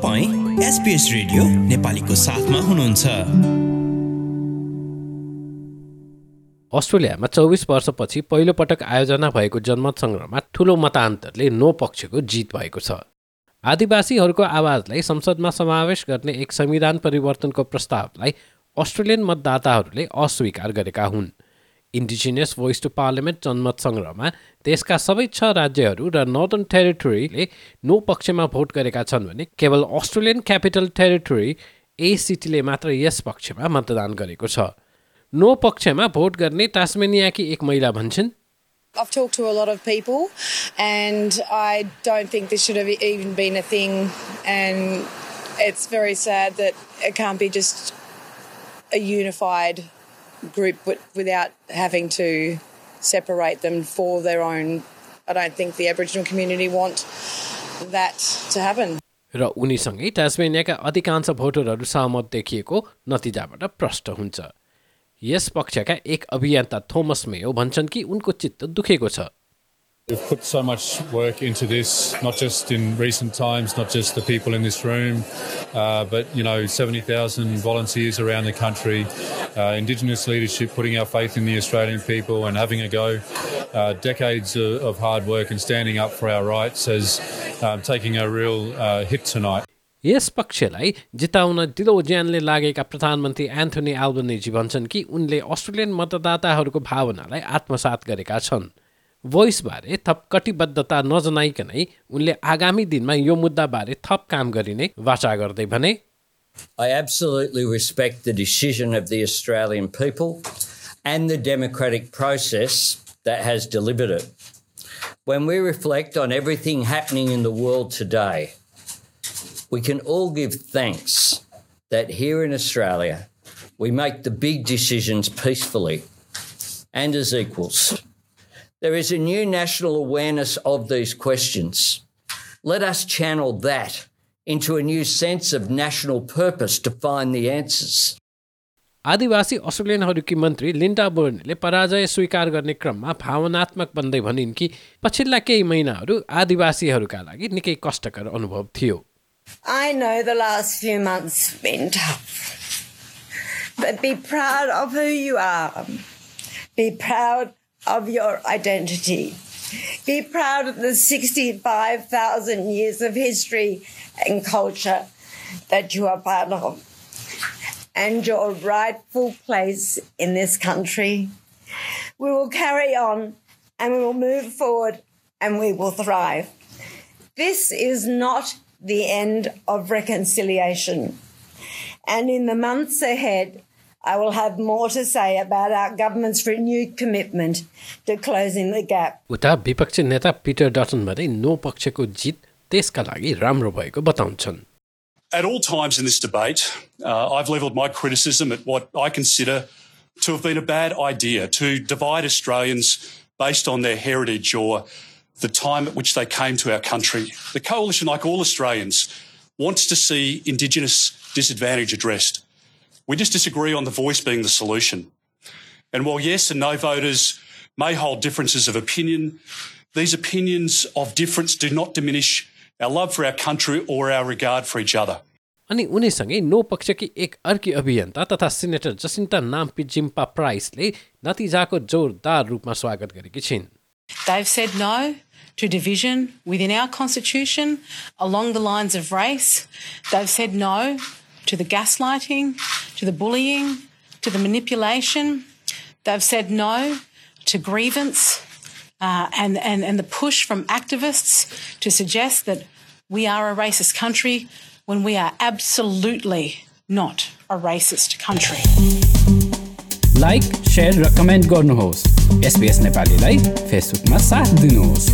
तपाईँ SPS radio नेपालीको साथमा हुनुहुन्छ। अस्ट्रेलियामा चौबिस वर्षपछि पहिलोपटक आयोजना भएको जनमत सङ्ग्रहमा ठुलो मतान्तरले नो पक्षको जित भएको छ। आदिवासीहरूको आवाजलाई संसदमा समावेश गर्ने एक संविधान परिवर्तनको प्रस्तावलाई अस्ट्रेलियन मतदाताहरूले अस्वीकार गरेका हुन्। इन्डिजिनियस भोइस टु पार्लियामेन्ट जनमत सङ्ग्रहमा देशका सबै छ राज्यहरू र नर्दर्न टेरिटोरीले नो पक्षमा भोट गरेका छन् भने केवल अस्ट्रेलियन क्यापिटल टेरिटोरी एसिटीले मात्र यस पक्षमा मतदान गरेको छ नो पक्षमा भोट गर्ने टास्मेनियाकी एक महिला भन्छन् I've talked to a lot of people, and I don't think this should have even been a thing. And it's very sad that it can't be just a unified group without having to separate them for their own. I don't think the Aboriginal community want that to happen. र उनीसँगै टास्मेनियाका अधिकांश भोटरहरू सहमत देखिएको नतिजाबाट प्रष्ट हुन्छ yes पक्षका एक अभियन्ता Thomas Mayo भन्छन् कि उनको चित्त दुखेको छ We've put so much work into this, not just in recent times, not just the people in this room, uh, but you know, 70,000 volunteers around the country, uh, Indigenous leadership, putting our faith in the Australian people and having a go. Uh, decades of, of hard work and standing up for our rights as um, taking a real uh, hit tonight. यस पक्षलाई जिताउन दिलो ज्यानले लागेका प्रधानमन्त्री Anthony Albanese भन्छन् कि उनले Australian मतदाताहरूको भावनालाई आत्मसात गरेका छन् भोइसबारे थप कटिबद्धता नजनाइकनै उनले आगामी दिनमा यो मुद्दाबारे थप काम गरिने वाचा गर्दै भने I absolutely respect the decision of the Australian people and the democratic process that has delivered it. When we reflect on everything happening in the world today, we can all give thanks that here in Australia we make the big decisions peacefully and as equals. There is a new national awareness of these questions. Let us channel that into a new sense of national purpose to find the answers. आदिवासी अस्ट्रेलियनहरूकी मन्त्री Linda बोर्नेले पराजय स्वीकार गर्ने क्रममा भावनात्मक बन्दै भनिन् कि पछिल्ला केही महिनाहरू आदिवासीहरूका लागि निकै कष्टकर अनुभव थियो I know the last few months have been tough. But be proud of who you are. Be proud of your identity. Be proud of the 65,000 years of history and culture that you are part of and your rightful place in this country. We will carry on and we will move forward and we will thrive. This is not the end of reconciliation. And in the months ahead, I will have more to say about our government's renewed commitment to closing the gap. उता विपक्षी नेता पिटर Dutton भने no पक्षको जित त्यसका लागि राम्रो भएको बताउँछन् At all times in this debate, uh, I've levelled my criticism at what I consider to have been a bad idea to divide Australians based on their heritage or the time at which they came to our country. The Coalition, like all Australians, wants to see Indigenous disadvantage addressed. We just disagree on the voice being the solution. And while yes and no voters may hold differences of opinion, these opinions of difference do not diminish our love for our country or our regard for each other. अनि उनीसँगै no पक्षकी एक अर्की अभियन्ता तथा senator जसिन्टा नाम्पी Zampa प्राइसले नतिजाको जोरदार रूपमा स्वागत गरेकी छिन् They've said no to division within our constitution along the lines of race. They've said no to the gaslighting, to the bullying, to the manipulation. They've said no to grievance uh, and, and, and the push from activists to suggest that we are a racist country when we are absolutely not a racist country. Like share raw comment गर्नुहोस् SPS नेपालीलाई फेसबुकमा साथ दिनुहोस्